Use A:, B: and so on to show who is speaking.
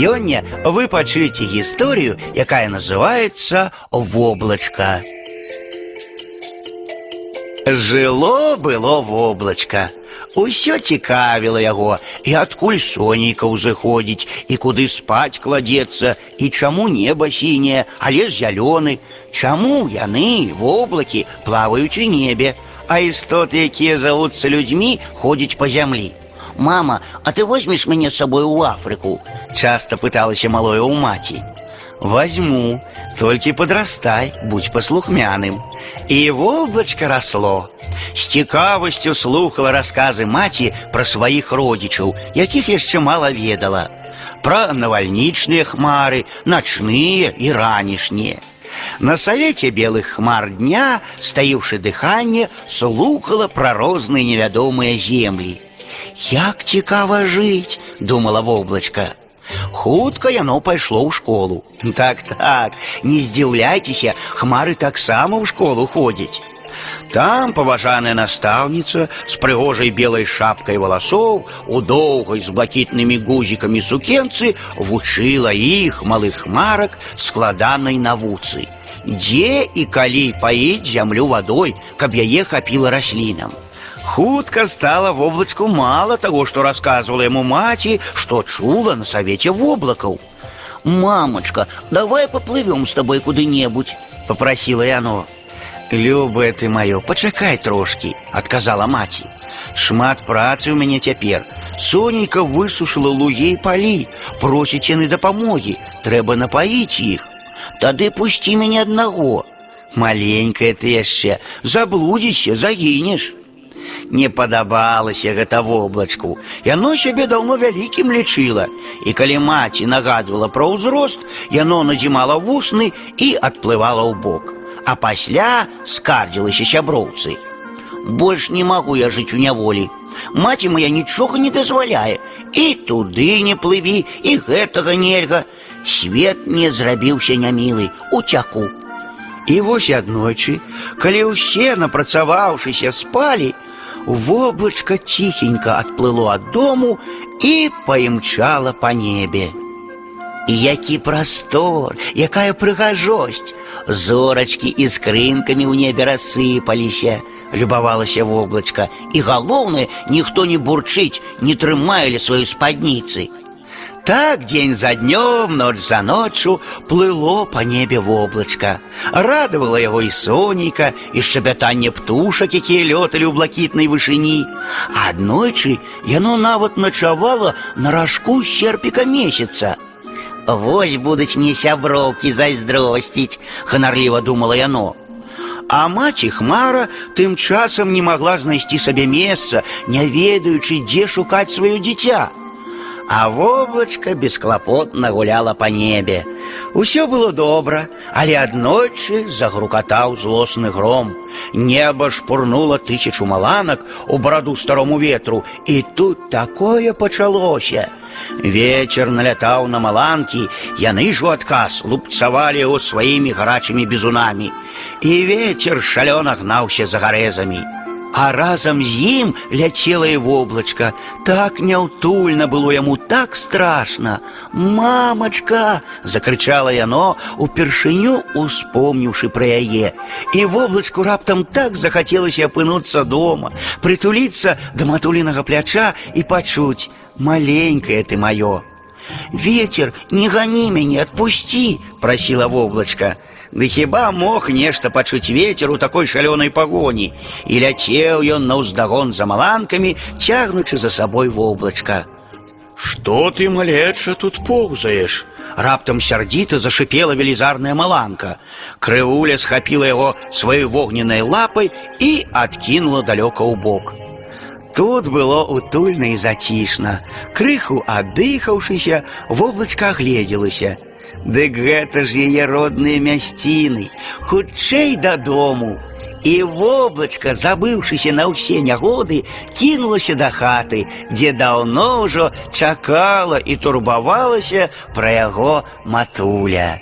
A: Сёння вы пачуеце гісторыю, якая называется воблачка. Жыло было воблачка. Усё цікавіла яго, і адкуль сонейка ўзыходзіць, і куды спаць кладецца, і чаму неба сіняе, а лес зялёны, чаму яны, воблакі, плаваюць у небе, а істоты, якія завуцца людзьмі, ходзяць па зямлі. Мама, а ты возьмешь мяне з сабой у Афрыку? Часто пыталася малое ў маці. Возьму, только подрастай, будь послухмяным. И воблачка росло. З цікавасцю слухала расказы маці пра сваіх родзічаў, якіх яшчэ мала ведала. Пра навальнічныя хмары, начныя і ранішнія. На савеце белых хмар дня, стаіўшы дыханне, слухала пра розныя невядомыя землі. Як цікава жыць, думала воблачка. Хутка яно пайшло ў школу. Так, так, не здзіўляйцеся, хмары таксама ў школу ходзяць. Там паважаная настаўніца з прыгожай белай шапкай валасоў у доўгай з блакітнымі гузікамі сукенцы вучыла іх малых хмарак складанай навуцы. Дзе і калі паіць зямлю вадой, каб яе хапіла раслінам. Хутка стала воблачку мало того, што расказвала яму маці, што чула на савеце воблакаў. Мамочка, давай поплывем с тобой куды-небудзь, попросила яно. Любая ты маё, пачакай трошкі, адказала маці. Шмат працы ў мяне цяпер. Сонейка высушыла лугі і палі, просіць яны дапамогі, трэба напаіць іх. Тады пусці мяне аднаго. Маленькая ты яшчэ, заблудзішся, загінеш. Не падабалася гэта воблачку. Яно сябе даўно вялікім лічыла. І калі маці нагадвала пра ўзрост, яно надзімала вусны і адплывала ў бок. А пасля скардзілася сяброўцы. Больш не магу я жыць у няволі. Маці моя нічога не дазваляе. І туды не плыві, і гэтага нельга. Свет не зрабіўся нямілы, уцяку. І вось аднойчы, калі ўсе, напрацаваўшыся, спалі, воблачка ціхенька адплыло ад дому і паімчала па небе. Які прастор, якая прыгажосць! Зорачкі і скрынкамі ў небе рассыпаліся, любавалася воблачка, і галоўнае, ніхто не бурчыць, не трымае сваёй спадніцы. Так дзень за днём, ноч за ноччу плыло па небе воблачка. Радавала яго і сонейка, і шчабятанне птушак, якія лёталі ў блакітнай вышыні. Аднойчы яно нават начавала на ражку серпіка месяца. Вось будуць мне сяброўкі зайздросціць, ханарліва думала яно. А маці хмара тым часам не магла знайсці сабе месца, не ведаючы, дзе шукаць сваё дзіця. А воблачка бесклапотна гуляла па небе. Усё было добра, але аднойчы загрукатаў злосны гром. Неба шпурнула тысячу маланак у бараду старому ветру, і тут такое пачалося. Вечер налятаў на маланкі, яны ж у адказ лупцавалі яго сваімі гарачымі бізунамі. І вечер шалёна гнаўся за гарэзамі. А разам з ім ляцела і воблачка. Так няўтульна было яму так страшна. Мамачка! закрычала яно, упершыню успомніўшы пра яе. І воблачку раптам так захацелася апынуцца дома, прытуліцца да матулінага пляча і пачуць: маленькае ты маё. Ветер, не гані мяне, адпусці, прасіла воблачка. Ды хіба мог нешта пачуць ветер у такой шалёнай пагоні і ляцеў ён на ўздагон за маланкамі, цягнучы за сабой воблачка. Што ты малеча тут поўзаеш? Раптам сярдзіта зашипела велізарная маланка. Крыўля схапіла яго сваёй вогненнай лапай і адкінула далёка ў бок. Тут было утульна і зацішна. Крыху адыхаўшыся, воблачка агледзелася. Дык гэта ж яе родныя мясціны, хутчэй дадому. І воблачка, забыўшыся на ўсе нягоды, кінулася да хаты, дзе даўно ўжо чакала і турбавалася пра яго матуля.